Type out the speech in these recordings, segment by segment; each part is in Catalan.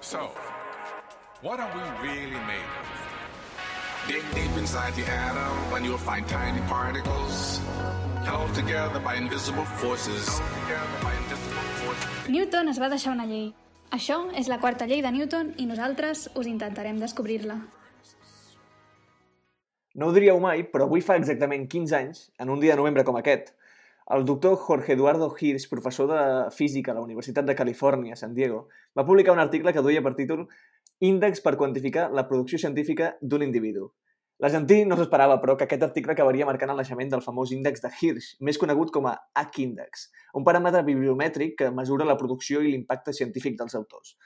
So, what are we really made of? Dig deep inside the atom and you'll find tiny particles held together by invisible forces. Newton es va deixar una llei. Això és la quarta llei de Newton i nosaltres us intentarem descobrir-la. No ho diríeu mai, però avui fa exactament 15 anys, en un dia de novembre com aquest, el doctor Jorge Eduardo Hirsch, professor de física a la Universitat de Califòrnia, San Diego, va publicar un article que duia per títol Índex per quantificar la producció científica d'un individu. L'Argentí no s'esperava, però, que aquest article acabaria marcant el naixement del famós índex de Hirsch, més conegut com a H-índex, un paràmetre bibliomètric que mesura la producció i l'impacte científic dels autors.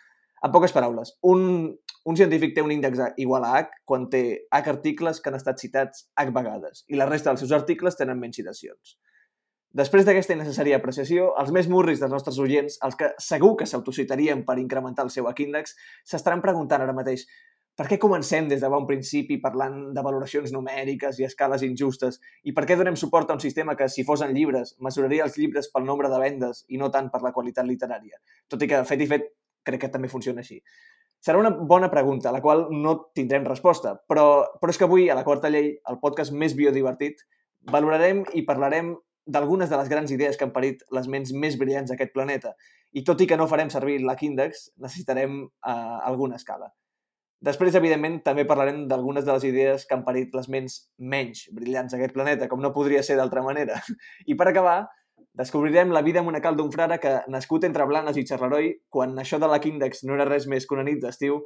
En poques paraules, un, un científic té un índex igual a H quan té H articles que han estat citats H vegades i la resta dels seus articles tenen menys citacions. Després d'aquesta innecessària apreciació, els més murris dels nostres oients, els que segur que s'autocitarien per incrementar el seu H-índex, s'estaran preguntant ara mateix per què comencem des de bon principi parlant de valoracions numèriques i escales injustes? I per què donem suport a un sistema que, si fos en llibres, mesuraria els llibres pel nombre de vendes i no tant per la qualitat literària? Tot i que, fet i fet, crec que també funciona així. Serà una bona pregunta, a la qual no tindrem resposta, però, però és que avui, a la quarta llei, el podcast més biodivertit, valorarem i parlarem d'algunes de les grans idees que han parit les ments més brillants d'aquest planeta. I tot i que no farem servir l'H-índex, necessitarem uh, alguna escala. Després, evidentment, també parlarem d'algunes de les idees que han parit les ments menys brillants d'aquest planeta, com no podria ser d'altra manera. I per acabar, descobrirem la vida monacal d'un frare que, nascut entre Blanes i Xerreroi, quan això de l'H-índex no era res més que una nit d'estiu,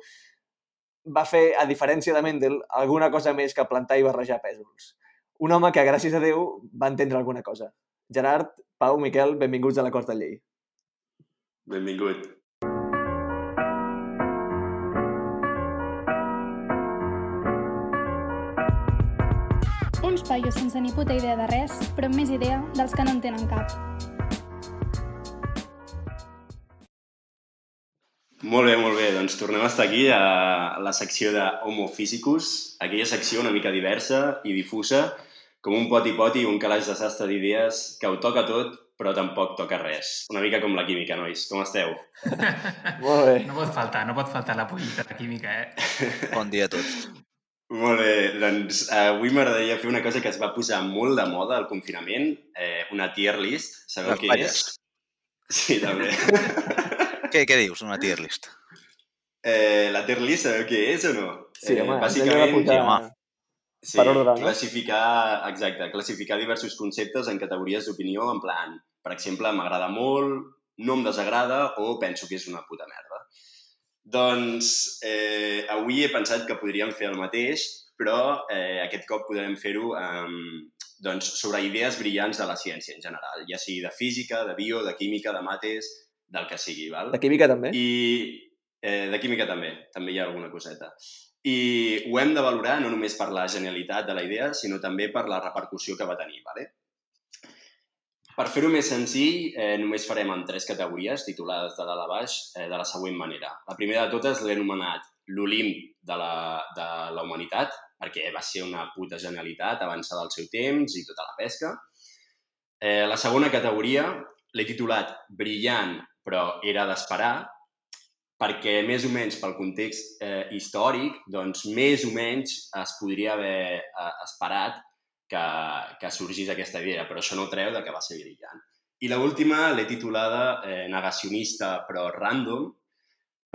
va fer, a diferència de Mendel, alguna cosa més que plantar i barrejar pèsols. Un home que, gràcies a Déu, va entendre alguna cosa. Gerard, Pau, Miquel, benvinguts a la Corta Llei. Benvingut. Uns paios sense ni puta idea de res, però amb més idea dels que no en tenen cap. Molt bé, molt bé. Doncs tornem a estar aquí a la secció de Homo Physicus, aquella secció una mica diversa i difusa, com un poti-poti i un calaix de sastre d'idees que ho toca tot, però tampoc toca res. Una mica com la química, nois. Com esteu? Molt bé. No pot faltar, no pot faltar la pollita de química, eh? Bon dia a tots. Molt bé, doncs avui m'agradaria fer una cosa que es va posar molt de moda al confinament, eh, una tier list. Sabeu Les què és? Sí, també. Què, què dius, una tier list? eh, la tier list sabeu què és o no? Sí, eh, home, bàsicament, pujar home. Sí, per ordre, no? classificar, exacte, classificar diversos conceptes en categories d'opinió, en plan, per exemple, m'agrada molt, no em desagrada o penso que és una puta merda. Doncs eh, avui he pensat que podríem fer el mateix, però eh, aquest cop podrem fer-ho eh, doncs, sobre idees brillants de la ciència en general, ja sigui de física, de bio, de química, de mates, del que sigui, val? De química, també? I eh, de química també, també hi ha alguna coseta. I ho hem de valorar no només per la genialitat de la idea, sinó també per la repercussió que va tenir. Vale? Per fer-ho més senzill, eh, només farem en tres categories, titulades de dalt a baix, eh, de la següent manera. La primera de totes l'he anomenat l'Olimp de, la, de la humanitat, perquè va ser una puta genialitat, avançada al seu temps i tota la pesca. Eh, la segona categoria l'he titulat Brillant, però era d'esperar, perquè més o menys pel context eh, històric, doncs més o menys es podria haver eh, esperat que, que sorgís aquesta idea, però això no treu de que va ser brillant. I l última l'he titulada eh, Negacionista però random,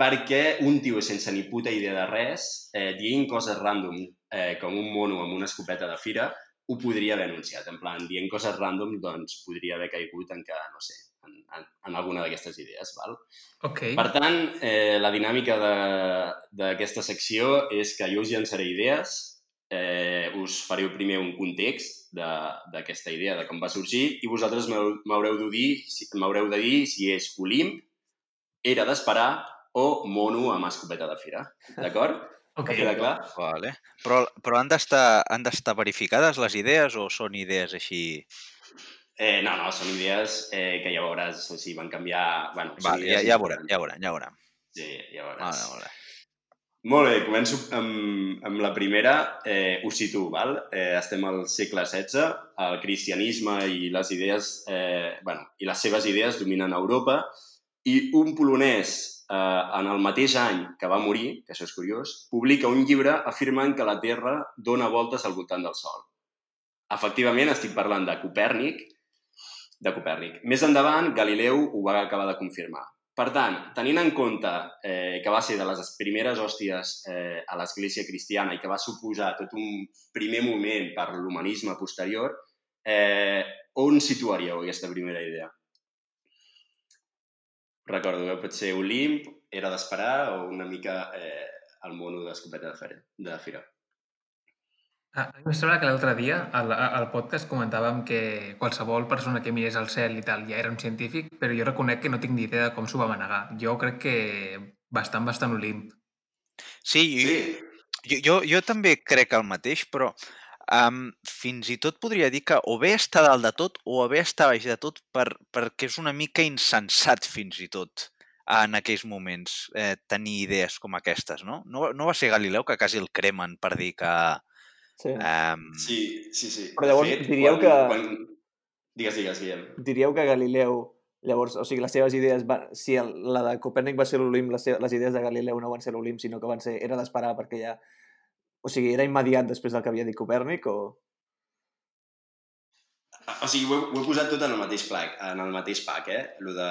perquè un tio sense ni puta idea de res, eh, dient coses random eh, com un mono amb una escopeta de fira, ho podria haver anunciat. En plan, dient coses random, doncs podria haver caigut en que, no sé, en, en, en alguna d'aquestes idees, val? Ok. Per tant, eh, la dinàmica de- d'aquesta secció és que jo us llançaré idees, eh, us fareu primer un context de- d'aquesta idea, de com va sorgir, i vosaltres m'haureu de dir si, m'haureu de dir si és Olimp, era d'esperar o mono amb escopeta de fira. D'acord? Ok. Queda clar? Vale. Però, però han d'estar han d'estar verificades les idees o són idees així... Eh, no, no, són idees eh, que ja veuràs si van canviar... Bueno, Vale, ja, ja veurem, ja veurem, ja veurem. Sí, ja veuràs. Vale, vale. Molt bé, començo amb, amb la primera. Eh, us situo, val? Eh, estem al segle XVI, el cristianisme i les idees, eh, bueno, i les seves idees dominen Europa I un polonès, eh, en el mateix any que va morir, que això és curiós, publica un llibre afirmant que la Terra dona voltes al voltant del Sol. Efectivament, estic parlant de Copèrnic, de Copèrnic. Més endavant, Galileu ho va acabar de confirmar. Per tant, tenint en compte eh, que va ser de les primeres hòsties eh, a l'Església cristiana i que va suposar tot un primer moment per l'humanisme posterior, eh, on situaríeu aquesta primera idea? Recordo que pot ser Olimp, era d'esperar o una mica eh, el mono d'escopeta de, de fira. Ah, a mi em sembla que l'altre dia al, al podcast comentàvem que qualsevol persona que mirés al cel i tal ja era un científic, però jo reconec que no tinc ni idea de com s'ho va manegar. Jo crec que bastant, bastant Olimp. Sí, jo, Sí, jo, jo, jo també crec el mateix, però um, fins i tot podria dir que o bé està dalt de tot o bé està baix de tot per, perquè és una mica insensat fins i tot en aquells moments eh, tenir idees com aquestes, no? no? No va ser Galileu que quasi el cremen per dir que... Sí. Um, sí, sí. sí. Però llavors diríeu que- Quan... Digues, digues, Guillem. Diríeu que Galileu, llavors, o sigui, les seves idees, van, si el, la de Copèrnic va ser l'Olimp, les, seves, les idees de Galileu no van ser l'Olimp, sinó que van ser, era d'esperar perquè ja... O sigui, era immediat després del que havia dit Copèrnic o... O sigui, ho he, ho he posat tot en el mateix pack, en el mateix pack, eh? Lo de...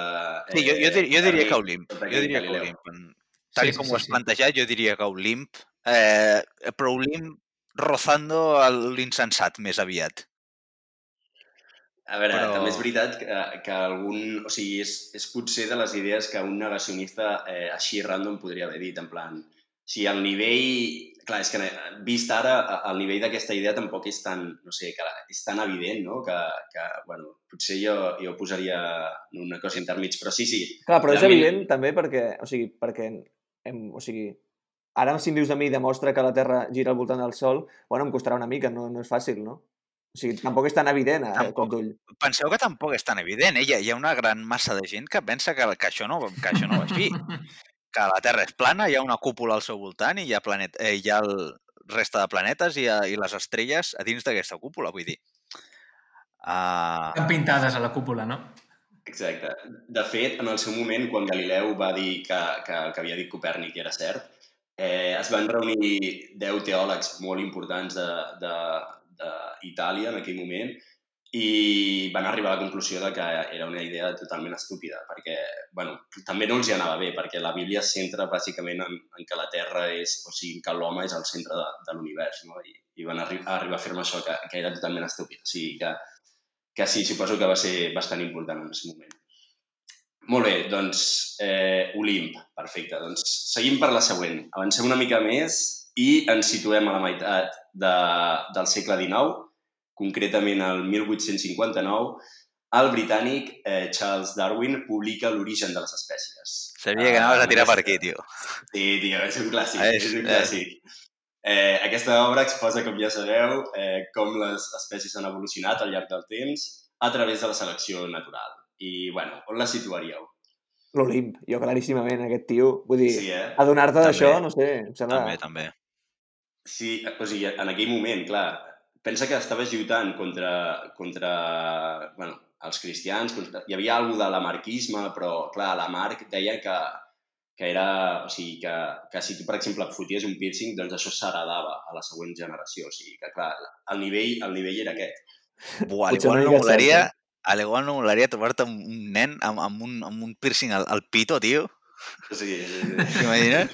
sí, jo, jo, dir, jo diria que Olimp. Jo diria que. Olimp. Tal Sí, com sí, ho has sí. plantejat, jo diria que Olimp, eh, però Olimp rozando l'insensat més aviat. A veure, Però- també és veritat que, que algun... O sigui, és, és potser de les idees que un negacionista eh, així random podria haver dit, en plan... Si el nivell... Clar, és que eh, vist ara, el nivell d'aquesta idea tampoc és tan, no sé, que és tan evident, no? Que, que bueno, potser jo, jo posaria una cosa intermig, però sí, sí. Clar, però és evident també perquè, o sigui, perquè hem, o sigui, ara si em dius a mi demostra que la Terra gira al voltant del Sol, bueno, em costarà una mica, no, no és fàcil, no? O sigui, tampoc és tan evident a Tampoc. cop d'ull. Penseu que tampoc és tan evident, eh? Hi ha, hi ha una gran massa de gent que pensa que, que, això, no, que això no va així. Que la Terra és plana, hi ha una cúpula al seu voltant i hi ha, planet, eh, hi ha el resta de planetes i, ha, i les estrelles a dins d'aquesta cúpula, vull dir. Uh, Estan pintades a la cúpula, no? Exacte. De fet, en el seu moment, quan Galileu va dir que, que el que havia dit Copèrnic era cert, eh, es van reunir 10 teòlegs molt importants d'Itàlia en aquell moment i van arribar a la conclusió de que era una idea totalment estúpida, perquè bueno, també no els hi anava bé, perquè la Bíblia es centra bàsicament en, en que la Terra és, o sigui, que l'home és el centre de, de l'univers, no? I, i van arri arribar a afirmar això, que, que era totalment estúpid. O sigui, que, que sí, suposo que va ser bastant important en aquest moment. Molt bé, doncs, eh, Olimp, perfecte. Doncs seguim per la següent. Avancem una mica més i ens situem a la meitat de, del segle XIX, concretament el 1859, el britànic eh, Charles Darwin publica L'origen de les espècies. sabia que anaves a tirar per aquí, tio. Sí, tio, és un clàssic, és, és- un eh. clàssic. Eh, aquesta obra exposa, com ja sabeu, eh, com les espècies han evolucionat al llarg del temps a través de la selecció natural. I, bueno, on la situaríeu? L'Olimp, jo claríssimament, aquest tio, vull dir, Sí, eh? adonar-te d'això, no sé, em sembla... També, també. Sí, o sigui, en aquell moment, clar, pensa que estaves lluitant contra, contra bueno, els cristians, contra... hi havia alguna de l'amarquisme, però, clar, la Marc deia que, que era, o sigui, que, que si tu, per exemple, et foties un piercing, doncs això s'heredava a la següent generació. O sigui, que, clar, el nivell, el nivell era aquest. Buah, Potser igual no molaria, a l'igual no molaria trobar-te un, un nen amb, amb, un, amb un piercing al, al pito, tio. O sigui, sí, sí. T'imagines?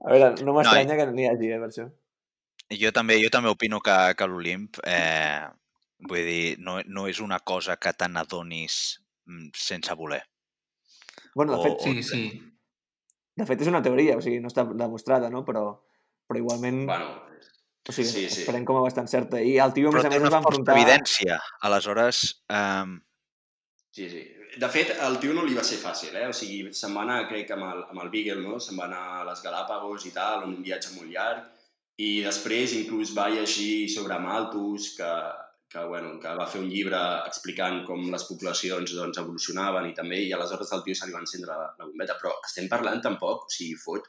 A veure, no m'estranya que n'hi hagi, eh, per això. Jo també, jo també opino que, que l'Olimp, eh, vull dir, no, no és una cosa que te n'adonis mm, sense voler. Bueno, de O- fet, Sí, sí. de fet és una teoria, o sigui, no està demostrada, no? Però, però igualment, bueno, o sigui, sí, sí. esperem com a bastant certa. I el tio, a més a més, es va enfrontar... evidència. Aleshores, eh, Sí, sí. De fet, al tio no li va ser fàcil, eh? O sigui, se'n va anar, crec, amb el, amb el Beagle, no? Se'n va anar a les Galàpagos i tal, en un viatge molt llarg, i després inclús va llegir sobre Malthus, que, que, bueno, que va fer un llibre explicant com les poblacions doncs, evolucionaven i també, i aleshores al tio se li va encendre la, la bombeta. Però estem parlant tampoc, o sigui, fot,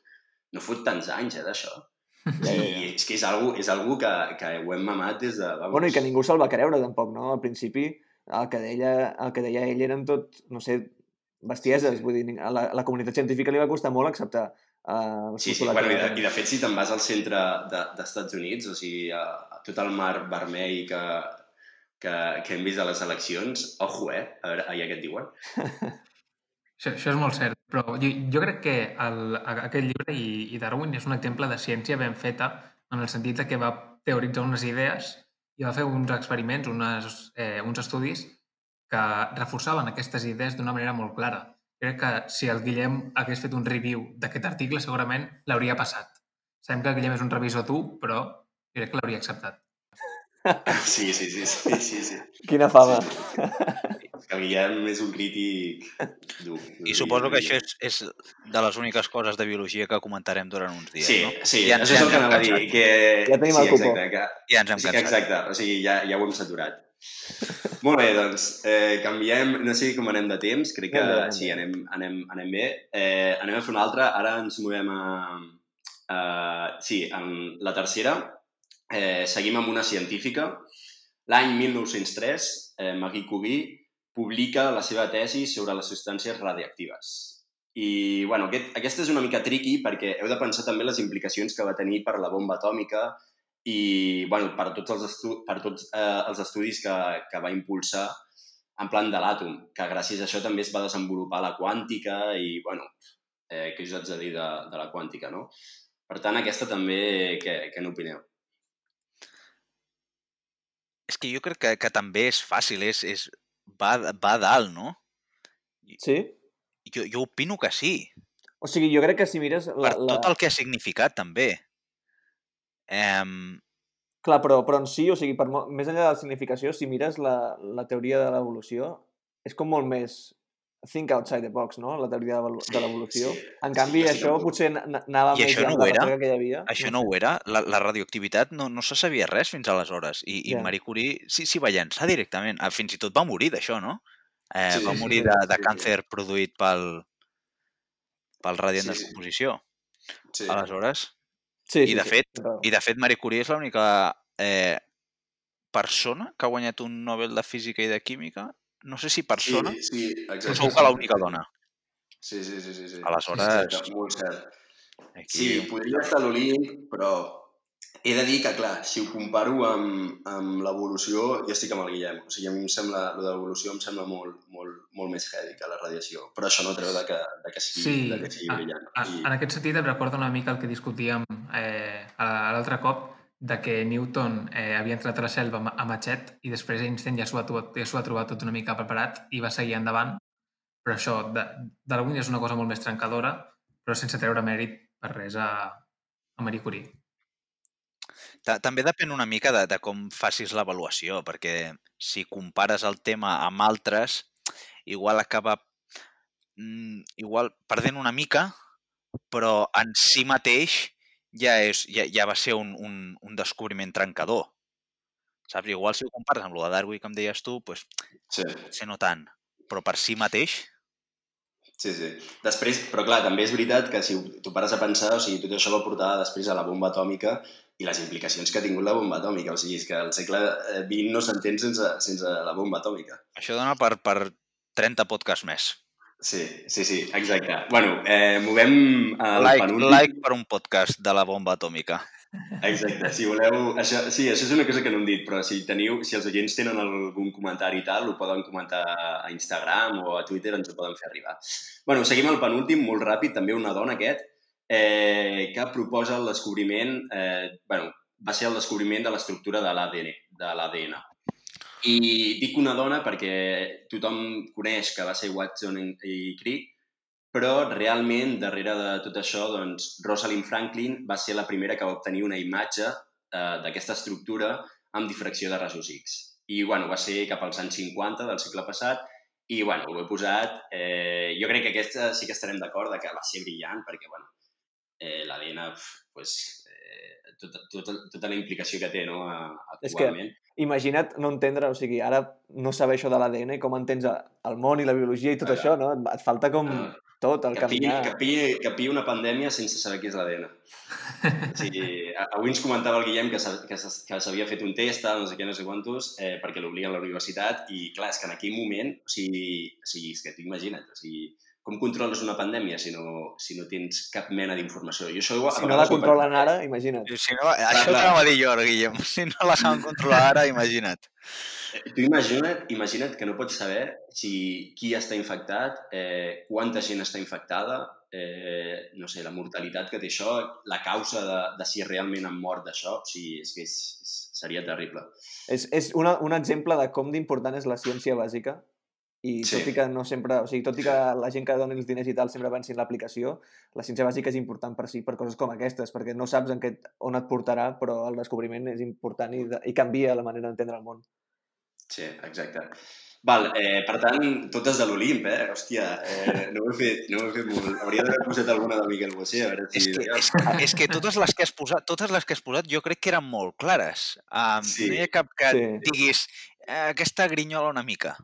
no fot tants anys, eh, d'això. Ja, ja, I és que és algo, és algo que, que ho hem mamat des de... Vamos, Bueno, i que ningú se'l va creure, tampoc, no? Al principi, el que deia, el que deia ell eren tot, no sé, bestieses. Vull dir, a la, a la comunitat científica li va costar molt acceptar uh, Sí, sí, bueno, i, de, i de fet, si te'n vas al centre de, d'Estats Units, o sigui, a, a tot el mar vermell que, que, que hem vist a les eleccions, ojo, eh? A veure, ahir què et diuen? Això, això és molt cert, però jo, jo crec que el, aquest llibre i, i Darwin és un exemple de ciència ben feta en el sentit que va teoritzar unes idees i va fer uns experiments, unes, eh, uns estudis que reforçaven aquestes idees d'una manera molt clara. Crec que si el Guillem hagués fet un review d'aquest article, segurament l'hauria passat. Sabem que el Guillem és un revisor dur, però crec que l'hauria acceptat. Sí, sí, sí, sí, sí, sí. Quina fama. Sí, el Guillem és un crític dur. I suposo que això és, és de les úniques coses de biologia que comentarem durant uns dies, Sí, no? sí, Ja ja ens- això és ja el que anava a dir. Que... Ja tenim sí, el cupó. exacte, que... Ja ens hem sí, cansat. exacte, o sigui, ja, ja ho hem saturat. Molt bé, doncs, eh, canviem, no sé com anem de temps, crec que sí, anem, anem, anem bé. Eh, anem a fer una altra, ara ens movem a... a sí, en la tercera, eh, seguim amb una científica. L'any 1903, eh, Marie Curie publica la seva tesi sobre les substàncies radioactives. I, bueno, aquest, aquesta és una mica tricky perquè heu de pensar també les implicacions que va tenir per la bomba atòmica i, bueno, per tots els, estu per tots, eh, els estudis que, que va impulsar en plan de l'àtom, que gràcies a això també es va desenvolupar la quàntica i, bueno, eh, què us haig de dir de, de la quàntica, no? Per tant, aquesta també, què, què n'opineu? És que jo crec que, que també és fàcil, és, és, va, va a dalt, no? Sí? Jo, jo opino que sí, O sigui, jo crec que si mires... La, per la... tot el que ha significat, també. Um, Clar, però, però en si, o sigui, per, més enllà de la significació, si mires la, la teoria de l'evolució, és com molt més think outside the box, no?, la teoria de l'evolu- de l'evolució. Sí, En sí, canvi, estic això d'acord. potser anava I més això no ho era? que hi havia. això no ho era, la, la radioactivitat no, no se sabia res fins aleshores. I, i Ja. Marie Curie sí, sí va llançar directament. Ah, Fins i tot va morir d'això, no? Eh, Sí, va sí, morir sí, de, sí, de sí. càncer produït pel, pel radi en Sí, sí. descomposició. Sí. Aleshores, Sí, I, de fet, raó. I de fet, Marie Curie és l'única eh, persona que ha guanyat un Nobel de Física i de Química. No sé si persona, Sí, sí, però exacte. segur que l'única dona. Sí, sí, sí, sí. sí. Aleshores- Exacte, molt cert. Aquí, Sí, podria estar a l'Olimp, però he de dir que, clar, si ho comparo amb, amb l'evolució, jo estic amb el Guillem. O sigui, a mi em sembla, lo de l'evolució em sembla molt, molt, molt més heavy que la radiació. Però això no treu de que, de que sigui, Sí, de que sigui a- brillant. a- I, en aquest sentit em recorda una mica el que discutíem eh, a- a l'altre cop de que Newton eh, havia entrat a la selva a matxet i després Einstein ja s'ho ha, ja ha trobat tot una mica preparat i va seguir endavant. Però això, Darwin és una cosa molt més trencadora, però sense treure mèrit per res a, a Marie Curie. Ta- També depèn una mica de, de com facis l'avaluació, perquè si compares el tema amb altres, igual acaba mm, igual perdent una mica, però en si mateix ja, és, ja, ja va ser un, un, un descobriment trencador. Saps? Igual si ho compares amb lo de Darwin, que em deies tu, pues, sí, potser no tant. Però per si mateix, sí, sí. Després, però clar, també és veritat que si tu pares a pensar, o sigui, tot això va portar després a la bomba atòmica i les implicacions que ha tingut la bomba atòmica. O sigui, és que el segle XX no s'entén sense, sense la bomba atòmica. això dona per, per 30 podcasts més. Sí, sí, sí, exacte. Bueno, eh, movem al Like, penúltim. like per un podcast de la bomba atòmica. Exacte, si voleu... Això, sí, això és una cosa que no hem dit, però si teniu, si els oients tenen algun comentari i tal, ho poden comentar a Instagram o a Twitter, ens ho poden fer arribar. bueno, seguim el penúltim, molt ràpid, també una dona aquest, eh, que proposa el descobriment... Eh, bueno, va ser el descobriment de l'estructura de l'ADN. De l'ADN. I dic una dona perquè tothom coneix que va ser Watson i Crick, però realment, darrere de tot això, doncs, Rosalind Franklin va ser la primera que va obtenir una imatge eh, d'aquesta estructura amb difracció de rajos X. I, bueno, va ser cap als anys 50 del segle passat i, bueno, ho he posat. Eh, jo crec que aquesta sí que estarem d'acord que va ser brillant perquè, bueno, eh, l'ADN, pues, tota, tota, tota la implicació que té, no?, a- És que- actualment. Imagina't no entendre, o sigui, ara no saber això de l'ADN, com entens el món i la biologia i tot Ah, això, no? Et- Et falta com Ah. tot, el Que pilli, caminar... que, pilli, que pilli una pandèmia sense saber què és l'ADN. O sigui, a- avui ens comentava el Guillem que que que s'havia fet un test, no sé què, no sé quantos, eh, perquè l'obliguen a la universitat, i clar, és que en aquell moment, o sigui, o sigui és que tu imagina't, o sigui, com controles una pandèmia si no, si no tens cap mena d'informació? Jo això, a Si no la controlen ara, imagina't. Si no, això clar. que anava a dir jo, Guillem. Si no la saben controlar ara, imagina't. Tu imagina't, imagina't que no pots saber si qui està infectat, eh, quanta gent està infectada, eh, no sé, la mortalitat que té això, la causa de, de si realment han mort d'això, o sigui, és que és, és, seria terrible. És, és una, un exemple de com d'important és la ciència bàsica i Sí. tot i que no sempre, o sigui, tot i que la gent que doni els diners i tal sempre pensi en l'aplicació, la ciència bàsica és important per si, per coses com aquestes, perquè no saps en què, on et portarà, però el descobriment és important i, de, i canvia la manera d'entendre el món. Sí, exacte. Val, eh, per tant, totes de l'Olimp, eh? Hòstia, eh, no ho he fet, no ho he fet molt. Hauria d'haver posat alguna de Miquel Bosé, a veure És si... que, és, que- és que totes les que has posat, totes les que has posat jo crec que eren molt clares. Um, Sí. No hi ha cap que Sí. diguis eh, aquesta grinyola una mica.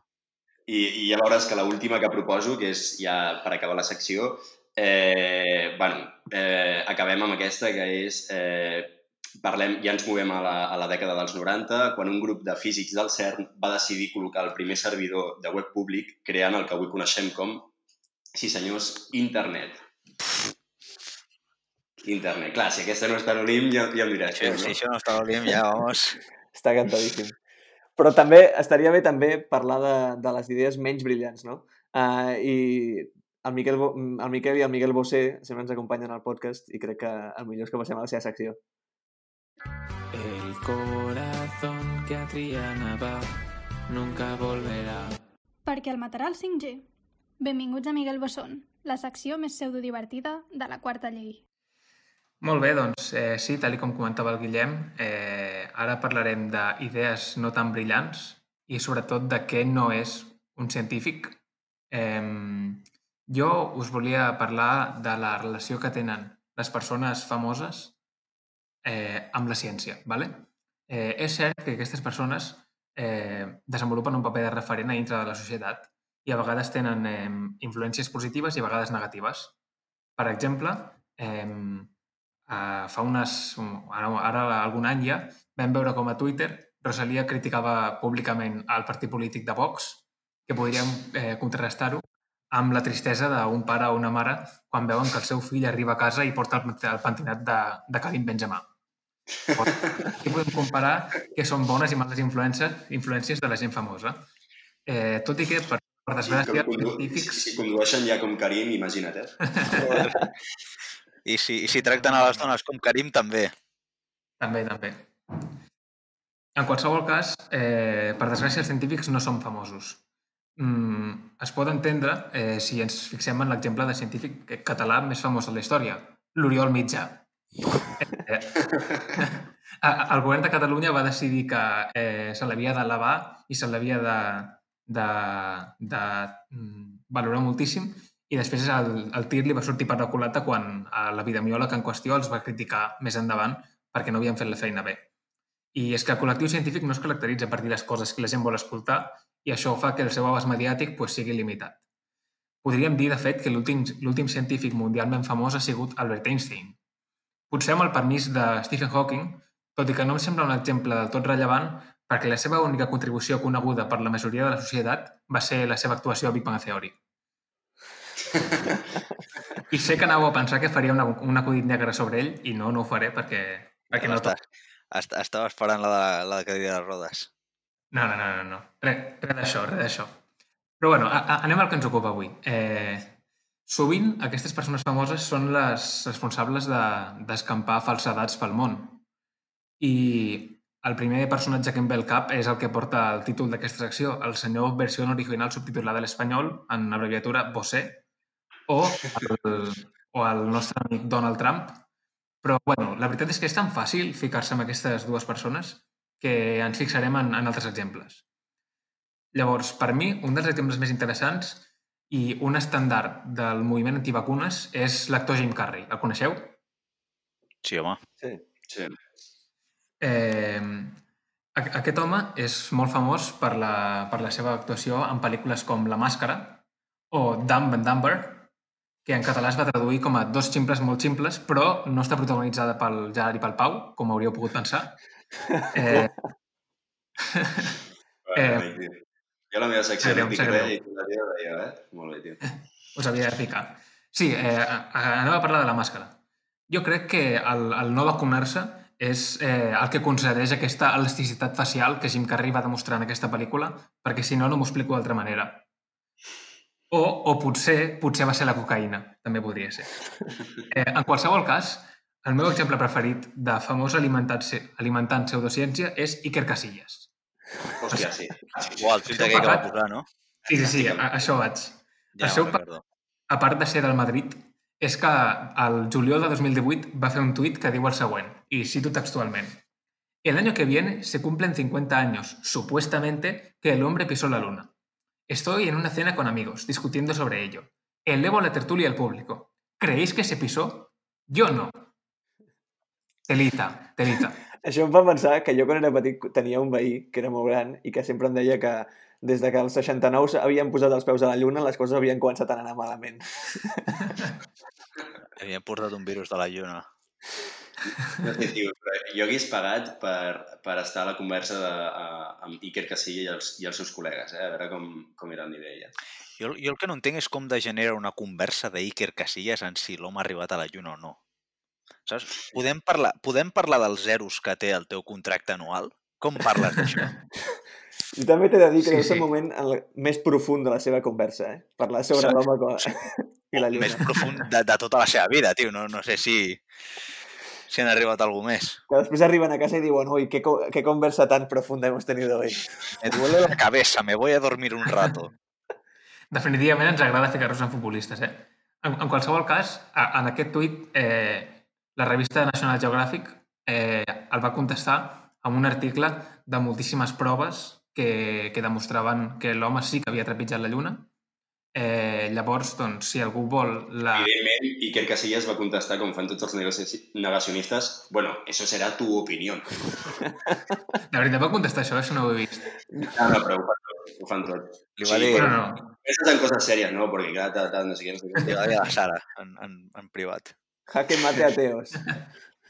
I, I ja veuràs que l'última que proposo, que és ja per acabar la secció, eh, bueno, eh, acabem amb aquesta, que és... Eh, parlem, ja ens movem a la, a la dècada dels 90, quan un grup de físics del CERN va decidir col·locar el primer servidor de web públic creant el que avui coneixem com, sí senyors, internet. Internet. Clar, si aquesta no està a l'Olimp, ja, ja em diràs. Si, tu, si no? això no està a l'Olimp, ja, vamos... Està cantadíssim. Però també estaria bé també parlar de, de les idees menys brillants, no? Uh, I el Miquel, el Miquel i el Miguel Bosé sempre ens acompanyen al podcast i crec que el millor és que passem a la seva secció. El corazón que a Triana va nunca volverá. Perquè el matarà el 5G. Benvinguts a Miguel Bosson, la secció més pseudodivertida de la quarta llei. Molt bé, doncs eh, sí, tal com comentava el Guillem, eh, ara parlarem d'idees no tan brillants i sobretot de què no és un científic. Eh, jo us volia parlar de la relació que tenen les persones famoses eh, amb la ciència. ¿vale? Eh, és cert que aquestes persones eh, desenvolupen un paper de referent a dintre de la societat i a vegades tenen eh, influències positives i a vegades negatives. Per exemple, eh, eh, fa unes, ara, ara algun any ja, vam veure com a Twitter Rosalia criticava públicament el partit polític de Vox, que podríem eh, contrarrestar-ho amb la tristesa d'un pare o una mare quan veuen que el seu fill arriba a casa i porta el, el pentinat de, de Karim Benzema. Aquí podem comparar que són bones i males influències, influències de la gent famosa. Eh, tot i que, per, per desgràcia, els condu científics... si, si condueixen ja com Karim, imagina't, eh? I si, i si tracten a les dones com Karim, també. També, també. En qualsevol cas, eh, per desgràcia, els científics no són famosos. Mm, es pot entendre eh, si ens fixem en l'exemple de científic català més famós de la història, l'Oriol Mitjà. Eh, a- el govern de Catalunya va decidir que eh, se l'havia d'elevar i se l'havia de, de, de mm, valorar moltíssim i després el, el tir li va sortir per la culata quan l'epidemiòleg en qüestió els va criticar més endavant perquè no havien fet la feina bé. I és que el col·lectiu científic no es caracteritza per dir les coses que la gent vol escoltar i això fa que el seu abast mediàtic pues, sigui limitat. Podríem dir, de fet, que l'últim científic mundialment famós ha sigut Albert Einstein. Potser amb el permís de Stephen Hawking, tot i que no em sembla un exemple del tot rellevant perquè la seva única contribució coneguda per la majoria de la societat va ser la seva actuació a Big Bang Theory. I sé que anàveu a pensar que faria una, un acudit negre sobre ell i no, no ho faré perquè, perquè no Està, est- estava esperant la de, la cadira de rodes. No, no, no, no, no. Res, res d'això, res d'això. Però bueno, a, a, anem al que ens ocupa avui. Eh, sovint aquestes persones famoses són les responsables de- d'escampar de, falsedats pel món. I el primer personatge que em ve al cap és el que porta el títol d'aquesta secció, el senyor versió original subtitulada a l'espanyol, en abreviatura Bosé, o el, o el nostre amic Donald Trump. Però, bueno, la veritat és que és tan fàcil ficar-se amb aquestes dues persones que ens fixarem en, en altres exemples. Llavors, per mi, un dels exemples més interessants i un estàndard del moviment antivacunes és l'actor Jim Carrey. El coneixeu? Sí, home. Sí. Sí. Eh, a- aquest home és molt famós per la, per la seva actuació en pel·lícules com La Màscara o Dumb and Dumber, que en català es va traduir com a Dos ximples molt ximples, però no està protagonitzada pel Gerard i pel Pau, com hauríeu pogut pensar. Eh, eh. Jo la meva secció de picaré sagreu. i la teva de jo, eh? Molt bé, tio. us havia de picar. Sí, eh, a- a- anava a parlar de la màscara. Jo crec que el, el no vacunar-se és eh, el que concedeix aquesta elasticitat facial que Jim Carrey va demostrar en aquesta pel·lícula, perquè si no, no m'ho explico d'altra manera. O, o potser, potser va ser la cocaïna, també podria ser. Eh, en qualsevol cas, el meu exemple preferit de famós alimentant, alimentant pseudociència és Iker Casillas. Hòstia, sí. Uau, el tuit aquell que va posar, no? Sí, sí, sí, a, això vaig. Ja El seu recordo. a part de ser del Madrid, és que el juliol de 2018 va fer un tuit que diu el següent, y cito textualment. El año que viene se cumplen 50 años, supuestamente, que el hombre pisó la luna. Estoy en una cena con amigos, discutiendo sobre ello. Elevo la tertulia al público. ¿Creéis que se pisó? Yo no. Telita, telita. Això em fa pensar que jo quan era petit tenia un veí que era molt gran i que sempre em deia que des de que els 69 havien posat els peus a la lluna les coses havien començat a anar malament. Havien portat un virus de la lluna. No sé, però jo hagués pagat per, per estar a la conversa de, a, amb Iker Casilla i els, i els seus col·legues, eh? a veure com, com era el nivell. Eh? Jo, jo el que no entenc és com degenera una conversa d'Iker Casillas en si l'home ha arribat a la lluna o no. Saps? Podem parlar, podem parlar dels zeros que té el teu contracte anual? Com parles d'això? I també t'he de dir que Sí, sí. el moment en el més profund de la seva conversa, eh? Parlar sobre l'home com... i la Més lluna. profund de, de tota la seva vida, tio. No, no sé si, si han arribat algú més. Que després arriben a casa i diuen ui, qué, qué conversa tan profunda hemos tenido hoy. Me duele la cabeza, me voy a dormir un rato. Definitivament ens agrada ficar-nos en futbolistes, eh? En, en qualsevol cas, a, en aquest tuit, eh, la revista National Geographic eh, el va contestar amb un article de moltíssimes proves que, que demostraven que l'home sí que havia trepitjat la Lluna. Eh, llavors, doncs, si algú vol la... Evidentment, Iker Casillas va contestar, com fan tots els negaci- negacionistes, bueno, eso será tu opinión. La veritat, va contestar això, això no ho he vist. No, no, però ho fan tots. Ho fan tots. Li va Sí, dir, No, no, en cosas serias, ¿no? Porque cada tal, tal, no sé qué, no sé qué. li va dir a la Sara en, en, en privat. Jaque mate ateos.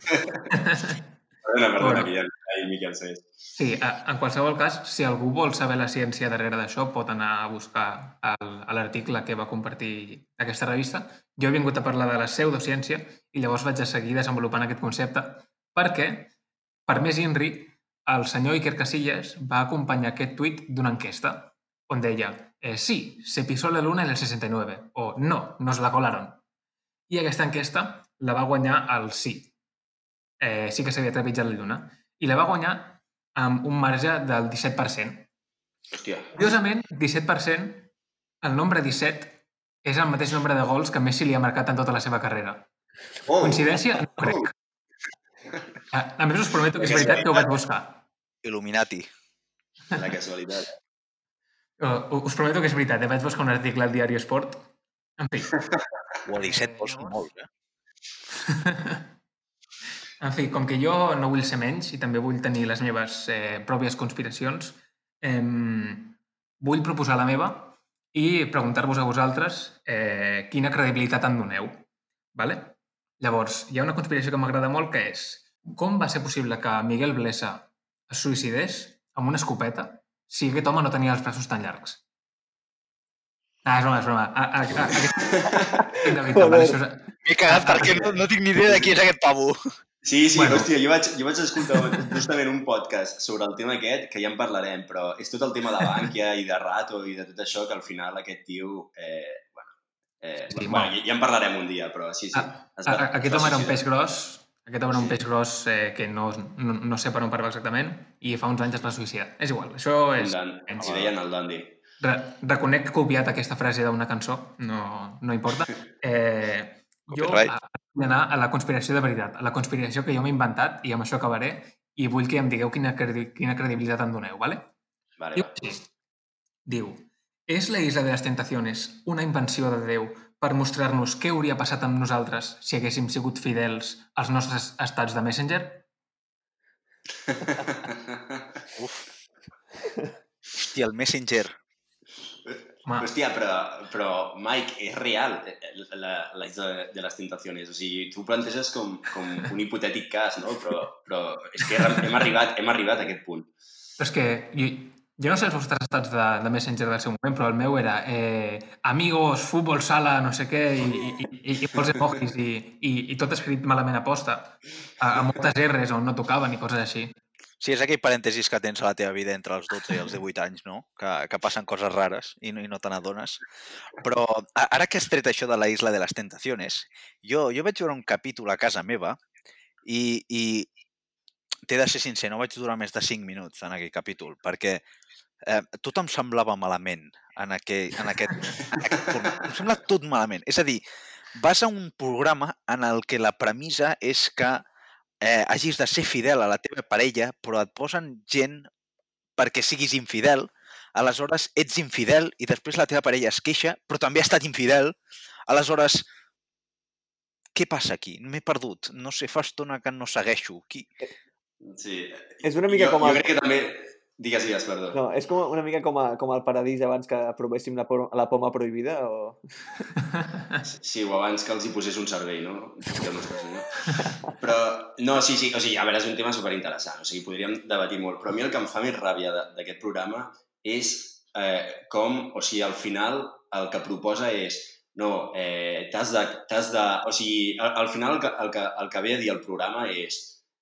Perdona, perdona, Bueno. que ja ahí Miquel Cés. Sí, en qualsevol cas, si algú vol saber la ciència darrere d'això, pot anar a buscar l'article que va compartir aquesta revista. Jo he vingut a parlar de la pseudociència i llavors vaig a seguir desenvolupant aquest concepte perquè, per més INRI, el senyor Iker Casillas va acompanyar aquest tuit d'una enquesta on deia eh, sí, se pisó la luna en el 69 o no, nos la colaron. I aquesta enquesta la va guanyar el sí. Eh, sí que s'havia trepitjat la lluna. I la va guanyar amb un marge del 17%. Hòstia. Curiosament, 17%, el nombre 17 és el mateix nombre de gols que Messi li ha marcat en tota la seva carrera. Oh, Coincidència? No crec. A, a més, us prometo que és veritat que ho vaig buscar. Illuminati. La casualitat. Uh, us prometo que és veritat, eh? vaig buscar un article al diari Esport. En fi, O a 17 vols són molts, eh? en fi, com que jo no vull ser menys i també vull tenir les meves eh, pròpies conspiracions, eh, vull proposar la meva i preguntar-vos a vosaltres eh, quina credibilitat en doneu. Vale? Llavors, hi ha una conspiració que m'agrada molt que és com va ser possible que Miguel Blesa es suïcidés amb una escopeta si aquest home no tenia els braços tan llargs? Ah, és broma, és broma. A, a, a, a, de veritat, vale, això és... M'he cagat perquè no, no tinc ni idea de qui és aquest pavo. Sí, sí, Bueno. hòstia, jo vaig, jo vaig escoltar justament un podcast sobre el tema aquest, que ja en parlarem, però és tot el tema de Bankia i de Rato i de tot això, que al final aquest tio... Eh, bueno, eh, Sí, bueno, bueno. ja, ja en parlarem un dia, però sí, sí. Ah, A, va- a, aquest home era un peix gros, aquest home era un peix gros eh, que no, no, no sé per on parava exactament i fa uns anys es va suïcidar. És igual, això és... és- li deien el Dandy. Re, reconec que he copiat aquesta frase d'una cançó, no, no importa. Eh, jo a- vull anar a la conspiració de veritat, a la conspiració que jo m'he inventat i amb això acabaré i vull que em digueu quina, credi quina credibilitat en doneu, ¿vale? Vale, Diu vale. així. Diu, és la Isla de les Tentaciones una invenció de Déu per mostrar-nos què hauria passat amb nosaltres si haguéssim sigut fidels als nostres estats de Messenger? Uf. Hòstia, el Messenger. Home, Hòstia, però, però Mike, és real eh, la, la isla de les tentacions. O sigui, tu planteges com, com un hipotètic cas, no? Però, però és que hem arribat, hem arribat a aquest punt. Però és que jo, jo no sé els vostres estats de, de Messenger del seu moment, però el meu era eh, amigos, futbol sala, no sé què, i, i, i, i molts emojis, i, i, i tot escrit malament a posta, a, a moltes R's on no tocaven i coses així. Sí, és aquell parèntesis que tens a la teva vida entre els 12 i els 18 anys, no? Que, que passen coses rares i no, i no te n'adones. Però ara que has tret això de la Isla de les Tentaciones, jo, jo vaig veure un capítol a casa meva i, i t'he de ser sincer, no vaig durar més de 5 minuts en aquell capítol, perquè eh, tot em semblava malament en, aquell, en, aquest, en aquest format. Em sembla tot malament. És a dir, vas a un programa en el que la premissa és que eh, hagis de ser fidel a la teva parella, però et posen gent perquè siguis infidel, aleshores ets infidel i després la teva parella es queixa, però també ha estat infidel, aleshores què passa aquí? M'he perdut. No sé, fa estona que no segueixo. Qui... Sí. És una mica jo, com a- Jo crec que també... Digues, digues, perdó. No, és com una mica com, a, com el paradís abans que aprovéssim la, por- la poma prohibida o... Sí, o abans que els hi posés un servei, no? Però, no, sí, sí, o sigui, a veure, és un tema superinteressant, o sigui, podríem debatir molt, però a mi el que em fa més ràbia de- d'aquest programa és eh, com, o sigui, al final el que proposa és no, eh, t'has de, de... O sigui, al, al final el que, el, que, el que ve a dir el programa és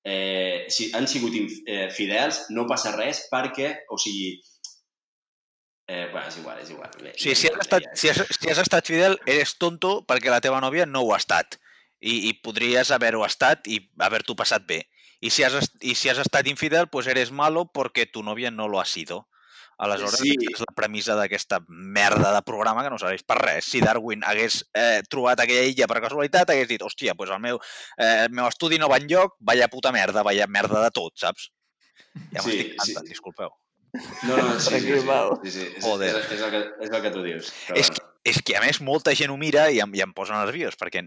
eh, si han sigut eh, fidels, no passa res perquè, o sigui... Eh, bueno, és igual, és igual. Bé, sigui, si has, estat, si, has, si has estat fidel, eres tonto perquè la teva nòvia no ho ha estat. I, i podries haver-ho estat i haver-t'ho passat bé. I si, has, I si has estat infidel, pues eres malo porque tu novia no lo ha sido. Aleshores, Sí. sí. és la premissa d'aquesta merda de programa que no serveix per res. Si Darwin hagués eh, trobat aquella illa per casualitat, hagués dit, hòstia, pues el meu, eh, el meu estudi no va enlloc, vaya puta merda, vaya merda de tot, saps? Ja Sí, m'estic sí. cantant, disculpeu. No, no, sí, sí, sí, sí, sí, és, Joder. és, és, el que, és el que tu dius. Però És, bueno. és que, a més, molta gent ho mira i em, i em posa nerviós, perquè,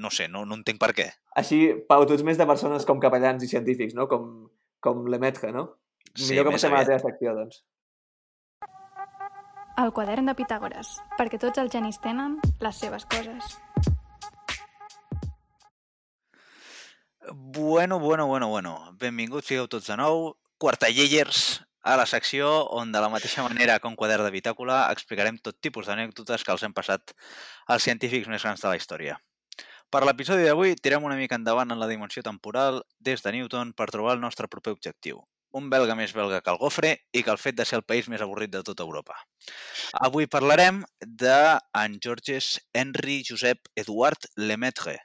no sé, no, no entenc per què. Així, Pau, tu ets més de persones com capellans i científics, no? Com, com Lemaitre, no? Sí, Millor que passem a la teva secció, doncs. El quadern de Pitàgores, perquè tots els genis tenen les seves coses. Bueno, bueno, bueno, bueno. Benvinguts sigueu tots de nou. Quartallers a la secció on de la mateixa manera un quadern de bitàcula explicarem tot tipus d'anècdotes que els hem passat als científics més grans de la història. Per l'episodi d'avui tirem una mica endavant en la dimensió temporal des de Newton per trobar el nostre proper objectiu. Un belga més belga que el gofre i que el fet de ser el país més avorrit de tota Europa. Avui parlarem d'en Georges Henri Josep Eduard Lemaitre,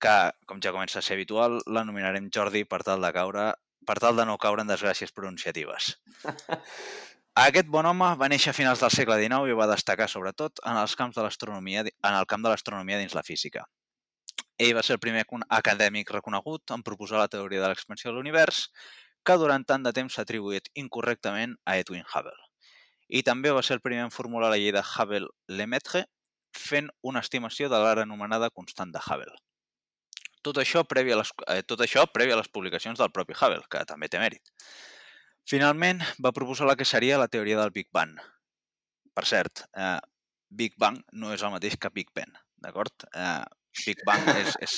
que, com ja comença a ser habitual, l'anomenarem Jordi per tal de caure per tal de no caure en desgràcies pronunciatives. Aquest bon home va néixer a finals del segle XIX i va destacar sobretot en els camps de l'astronomia en el camp de l'astronomia dins la física. Ell va ser el primer acadèmic reconegut en proposar la teoria de l'expansió de l'univers, que durant tant de temps s'ha atribuït incorrectament a Edwin Hubble. I també va ser el primer en formular la llei de Hubble-Lemaitre, fent una estimació de l'ara anomenada constant de Hubble. Tot això, previ a les, eh, tot això previ a les publicacions del propi Hubble, que també té mèrit. Finalment, va proposar la que seria la teoria del Big Bang. Per cert, eh, Big Bang no és el mateix que Big Ben, d'acord? Eh, Big Bang és, és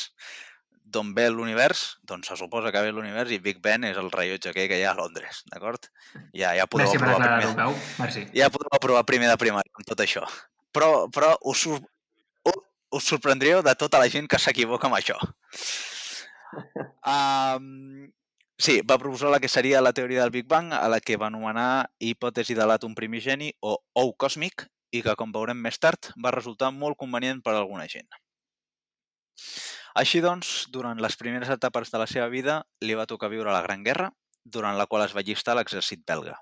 d'on ve l'univers, doncs se suposa que ve l'univers i Big Ben és el rellotge aquell que hi ha a Londres, d'acord? Ja, ja podeu Merci per aprovar aclarar-ho, primer, Pau. Merci. ja podeu aprovar primer de primària amb tot això. Però, però us, sor- u- us sorprendríeu de tota la gent que s'equivoca amb això. Um, sí, va proposar la que seria la teoria del Big Bang, a la que va anomenar hipòtesi de l'àtom primigeni o ou còsmic, i que, com veurem més tard, va resultar molt convenient per a alguna gent. Així doncs, durant les primeres etapes de la seva vida, li va tocar viure la Gran Guerra, durant la qual es va llistar a l'exèrcit belga.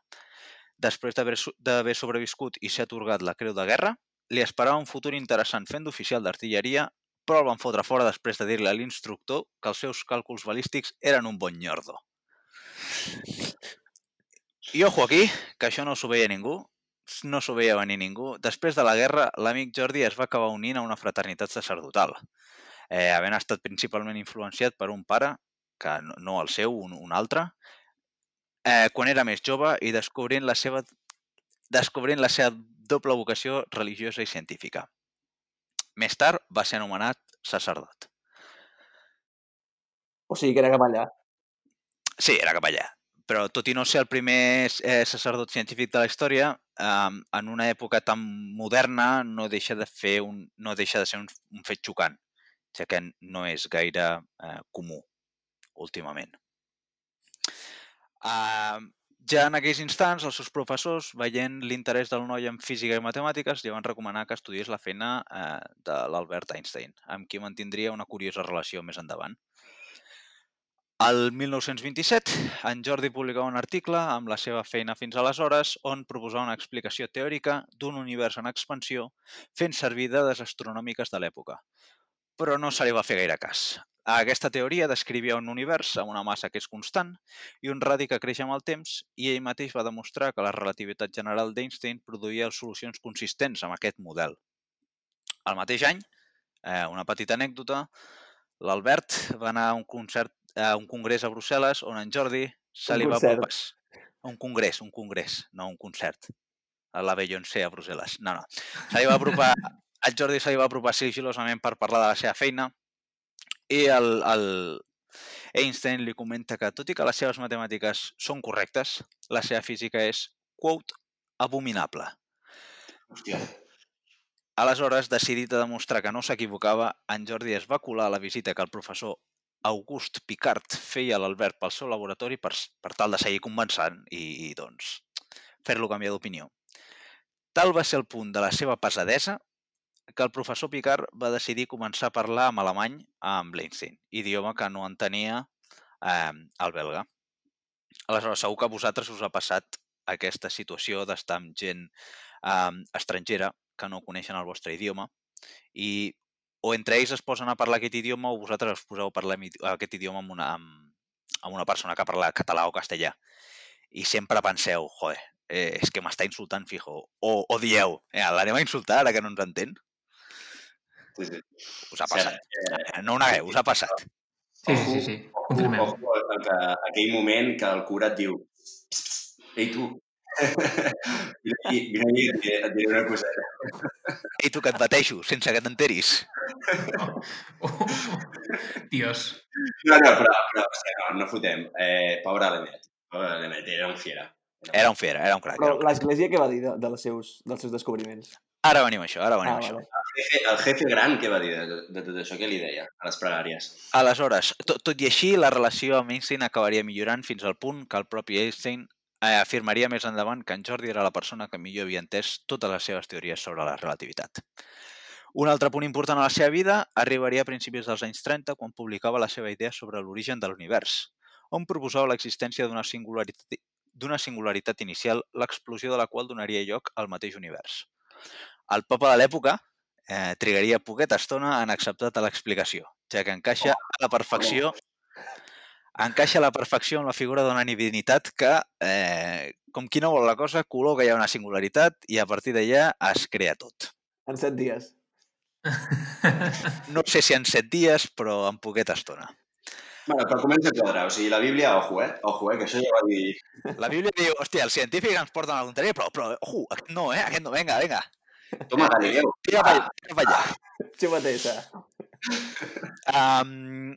Després d'haver so- d'haver sobreviscut i ser atorgat la Creu de Guerra, li esperava un futur interessant fent d'oficial d'artilleria, però el van fotre fora després de dir-li a l'instructor que els seus càlculs balístics eren un bon nyordo. I ojo aquí, que això no s'ho veia ningú, no s'ho veia venir ningú. Després de la guerra, l'amic Jordi es va acabar unint a una fraternitat sacerdotal, eh, havent estat principalment influenciat per un pare, que no, no el seu, un, un altre, eh, quan era més jove i descobrint la seva descobrint la seva doble vocació religiosa i científica. Més tard va ser anomenat sacerdot. O sigui que era capellà. Sí, era capellà. Però tot i no ser el primer eh, sacerdot científic de la història, eh, en una època tan moderna no deixa de fer un, no deixa de ser un, un fet xocant, ja que no és gaire eh, comú últimament. Uh, ja en aquells instants, els seus professors, veient l'interès del noi en física i matemàtiques, li van recomanar que estudiés la feina eh, de l'Albert Einstein, amb qui mantindria una curiosa relació més endavant. El 1927, en Jordi publicava un article amb la seva feina fins aleshores on proposava una explicació teòrica d'un univers en expansió fent servir dades astronòmiques de l'època. Però no se li va fer gaire cas. Aquesta teoria descrivia un univers amb una massa que és constant i un radi que creix amb el temps i ell mateix va demostrar que la relativitat general d'Einstein produïa solucions consistents amb aquest model. El mateix any, eh, una petita anècdota, l'Albert va anar a un concert a un congrés a Brussel·les on en Jordi se li va apropar... Un congrés, un congrés, no un concert. A la Beyoncé a Brussel·les. No, no. Se li va apropar... El Jordi se li va apropar sigilosament per parlar de la seva feina i el, el Einstein li comenta que, tot i que les seves matemàtiques són correctes, la seva física és, quote, abominable. Hòstia. Aleshores, decidit a demostrar que no s'equivocava, en Jordi es va colar a la visita que el professor August Picard feia a l'Albert pel seu laboratori per, per tal de seguir convençant i, i doncs, fer-lo canviar d'opinió. Tal va ser el punt de la seva pesadesa que el professor Picard va decidir començar a parlar en alemany amb l'Einstein, idioma que no entenia eh, el belga. Aleshores, segur que a vosaltres us ha passat aquesta situació d'estar amb gent eh, estrangera que no coneixen el vostre idioma i o entre ells es posen a parlar aquest idioma o vosaltres us poseu a parlar amb aquest idioma amb una, amb, amb una persona que parla català o castellà. I sempre penseu, joder, eh, és que m'està insultant, fijo. O, o dieu, eh, l'anem a insultar ara que no ens entén? Sí, sí. Us ha passat. eh, No ho negueu, us ha passat. Sí, sí, sí, sí. Confirmem. Ojo, ojo, que aquell moment que el cura et diu "Psst, psst, ei tu, vine aquí, vine aquí, et diré, et diré una coseta. Ei, tu que et bateixo, sense que t'enteris. Dios. No, no, però, però hòstia, no, no fotem. Eh, pobre Lemet, pobre Lemet, era un fiera. Era un fiera, era un crac. Era Però l'Església què va dir de, de les seus, dels seus descobriments? Ara venim a això, ara venim Ah, a això. vale. El jefe, el jefe gran, què va dir de, de tot això? Què li deia a les pregàries? Aleshores, tot, tot i així, la relació amb Einstein acabaria millorant fins al punt que el propi Einstein eh, afirmaria més endavant que en Jordi era la persona que millor havia entès totes les seves teories sobre la relativitat. Un altre punt important a la seva vida arribaria a principis dels anys 30 quan publicava la seva idea sobre l'origen de l'univers, on proposava l'existència d'una singularitat, d'una singularitat inicial, l'explosió de la qual donaria lloc al mateix univers. El papa de l'època eh, trigaria poqueta estona en acceptar l'explicació, ja que encaixa a la perfecció encaixa a la perfecció amb la figura d'una divinitat que, eh, com qui no vol la cosa, col·loca ja una singularitat i a partir d'allà es crea tot. En set dies. No sé si en set dies, però en poqueta estona. Bueno, però comença a quadrar. O sigui, la Bíblia, ojo, eh? Ojo, eh? Que això ja va dir... La Bíblia diu, hòstia, els científics ens porten a la contraria, però, però, ojo, aquest no, eh? Aquest no, vinga, vinga. Toma, Galileu. Tira per allà, tira per allà. Sí mateixa. Um,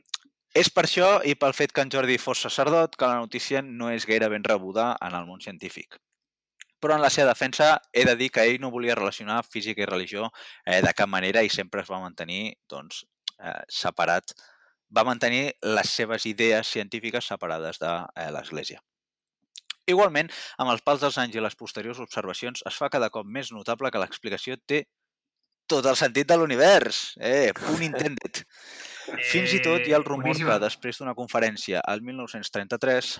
és per això i pel fet que en Jordi fos sacerdot que la notícia no és gaire ben rebuda en el món científic. Però en la seva defensa he de dir que ell no volia relacionar física i religió eh, de cap manera i sempre es va mantenir doncs, eh, separat, va mantenir les seves idees científiques separades de eh, l'Església. Igualment, amb els pals dels anys i les posteriors observacions, es fa cada cop més notable que l'explicació té tot el sentit de l'univers. Eh, punt intended. Fins i tot hi ha el rumor boníssima. que després d'una conferència al 1933,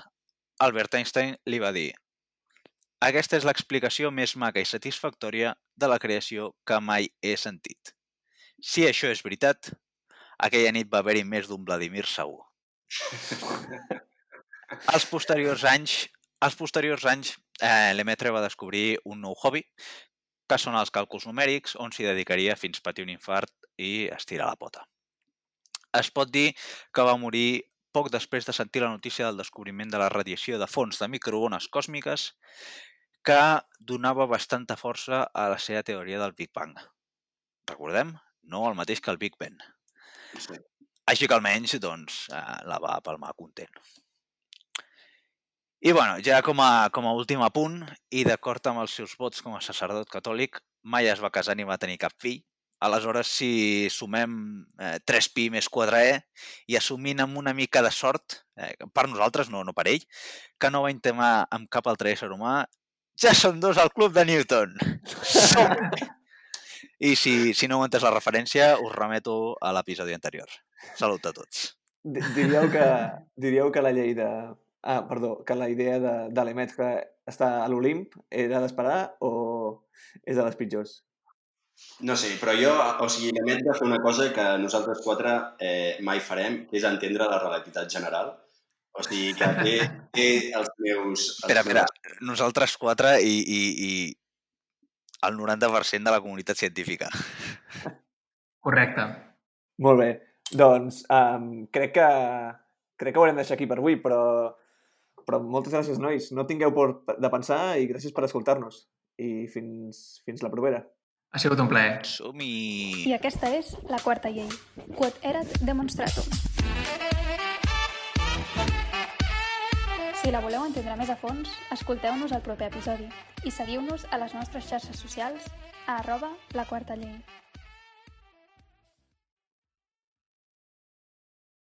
Albert Einstein li va dir aquesta és l'explicació més maca i satisfactòria de la creació que mai he sentit. Si això és veritat, aquella nit va haver-hi més d'un Vladimir segur. als posteriors anys, als posteriors anys eh, Lemaitre va descobrir un nou hobby, que són els càlculs numèrics, on s'hi dedicaria fins patir un infart i estirar la pota. Es pot dir que va morir poc després de sentir la notícia del descobriment de la radiació de fons de microones còsmiques que donava bastanta força a la seva teoria del Big Bang. Recordem? No el mateix que el Big Ben. Sí. Així que almenys doncs, eh, la va palmar content. I bueno, ja com a, com a últim apunt, i d'acord amb els seus vots com a sacerdot catòlic, mai es va casar ni va tenir cap fill. Aleshores, si sumem eh, 3pi més 4e i assumint amb una mica de sort, eh, per nosaltres, no, no per ell, que no va intimar amb cap altre ésser humà, ja són dos al club de Newton. Som! I si, si no heu entès la referència, us remeto a l'episodi anterior. Salut a tots. Di- Diríeu que, diríeu que la llei de... Ah, perdó, que la idea de, de l'Emet que està a l'Olimp era d'esperar o és de les pitjors? No sé, però jo, o sigui, l'Emet de fer una cosa que nosaltres quatre eh, mai farem, que és entendre la relativitat general. O sigui, que té, té els meus... Els Espera, espera, meus- nosaltres quatre i, i, i el 90% de la comunitat científica. Correcte. Molt bé. Doncs um, crec que crec que ho haurem de deixar aquí per avui, però, però moltes gràcies, nois. No tingueu por de pensar i gràcies per escoltar-nos. I fins, fins la propera. Ha sigut un plaer. Som-hi! I aquesta és la quarta llei. Quod erat demonstratum. Si la voleu entendre més a fons, escolteu-nos al proper episodi i seguiu-nos a les nostres xarxes socials a arroba la quarta llei.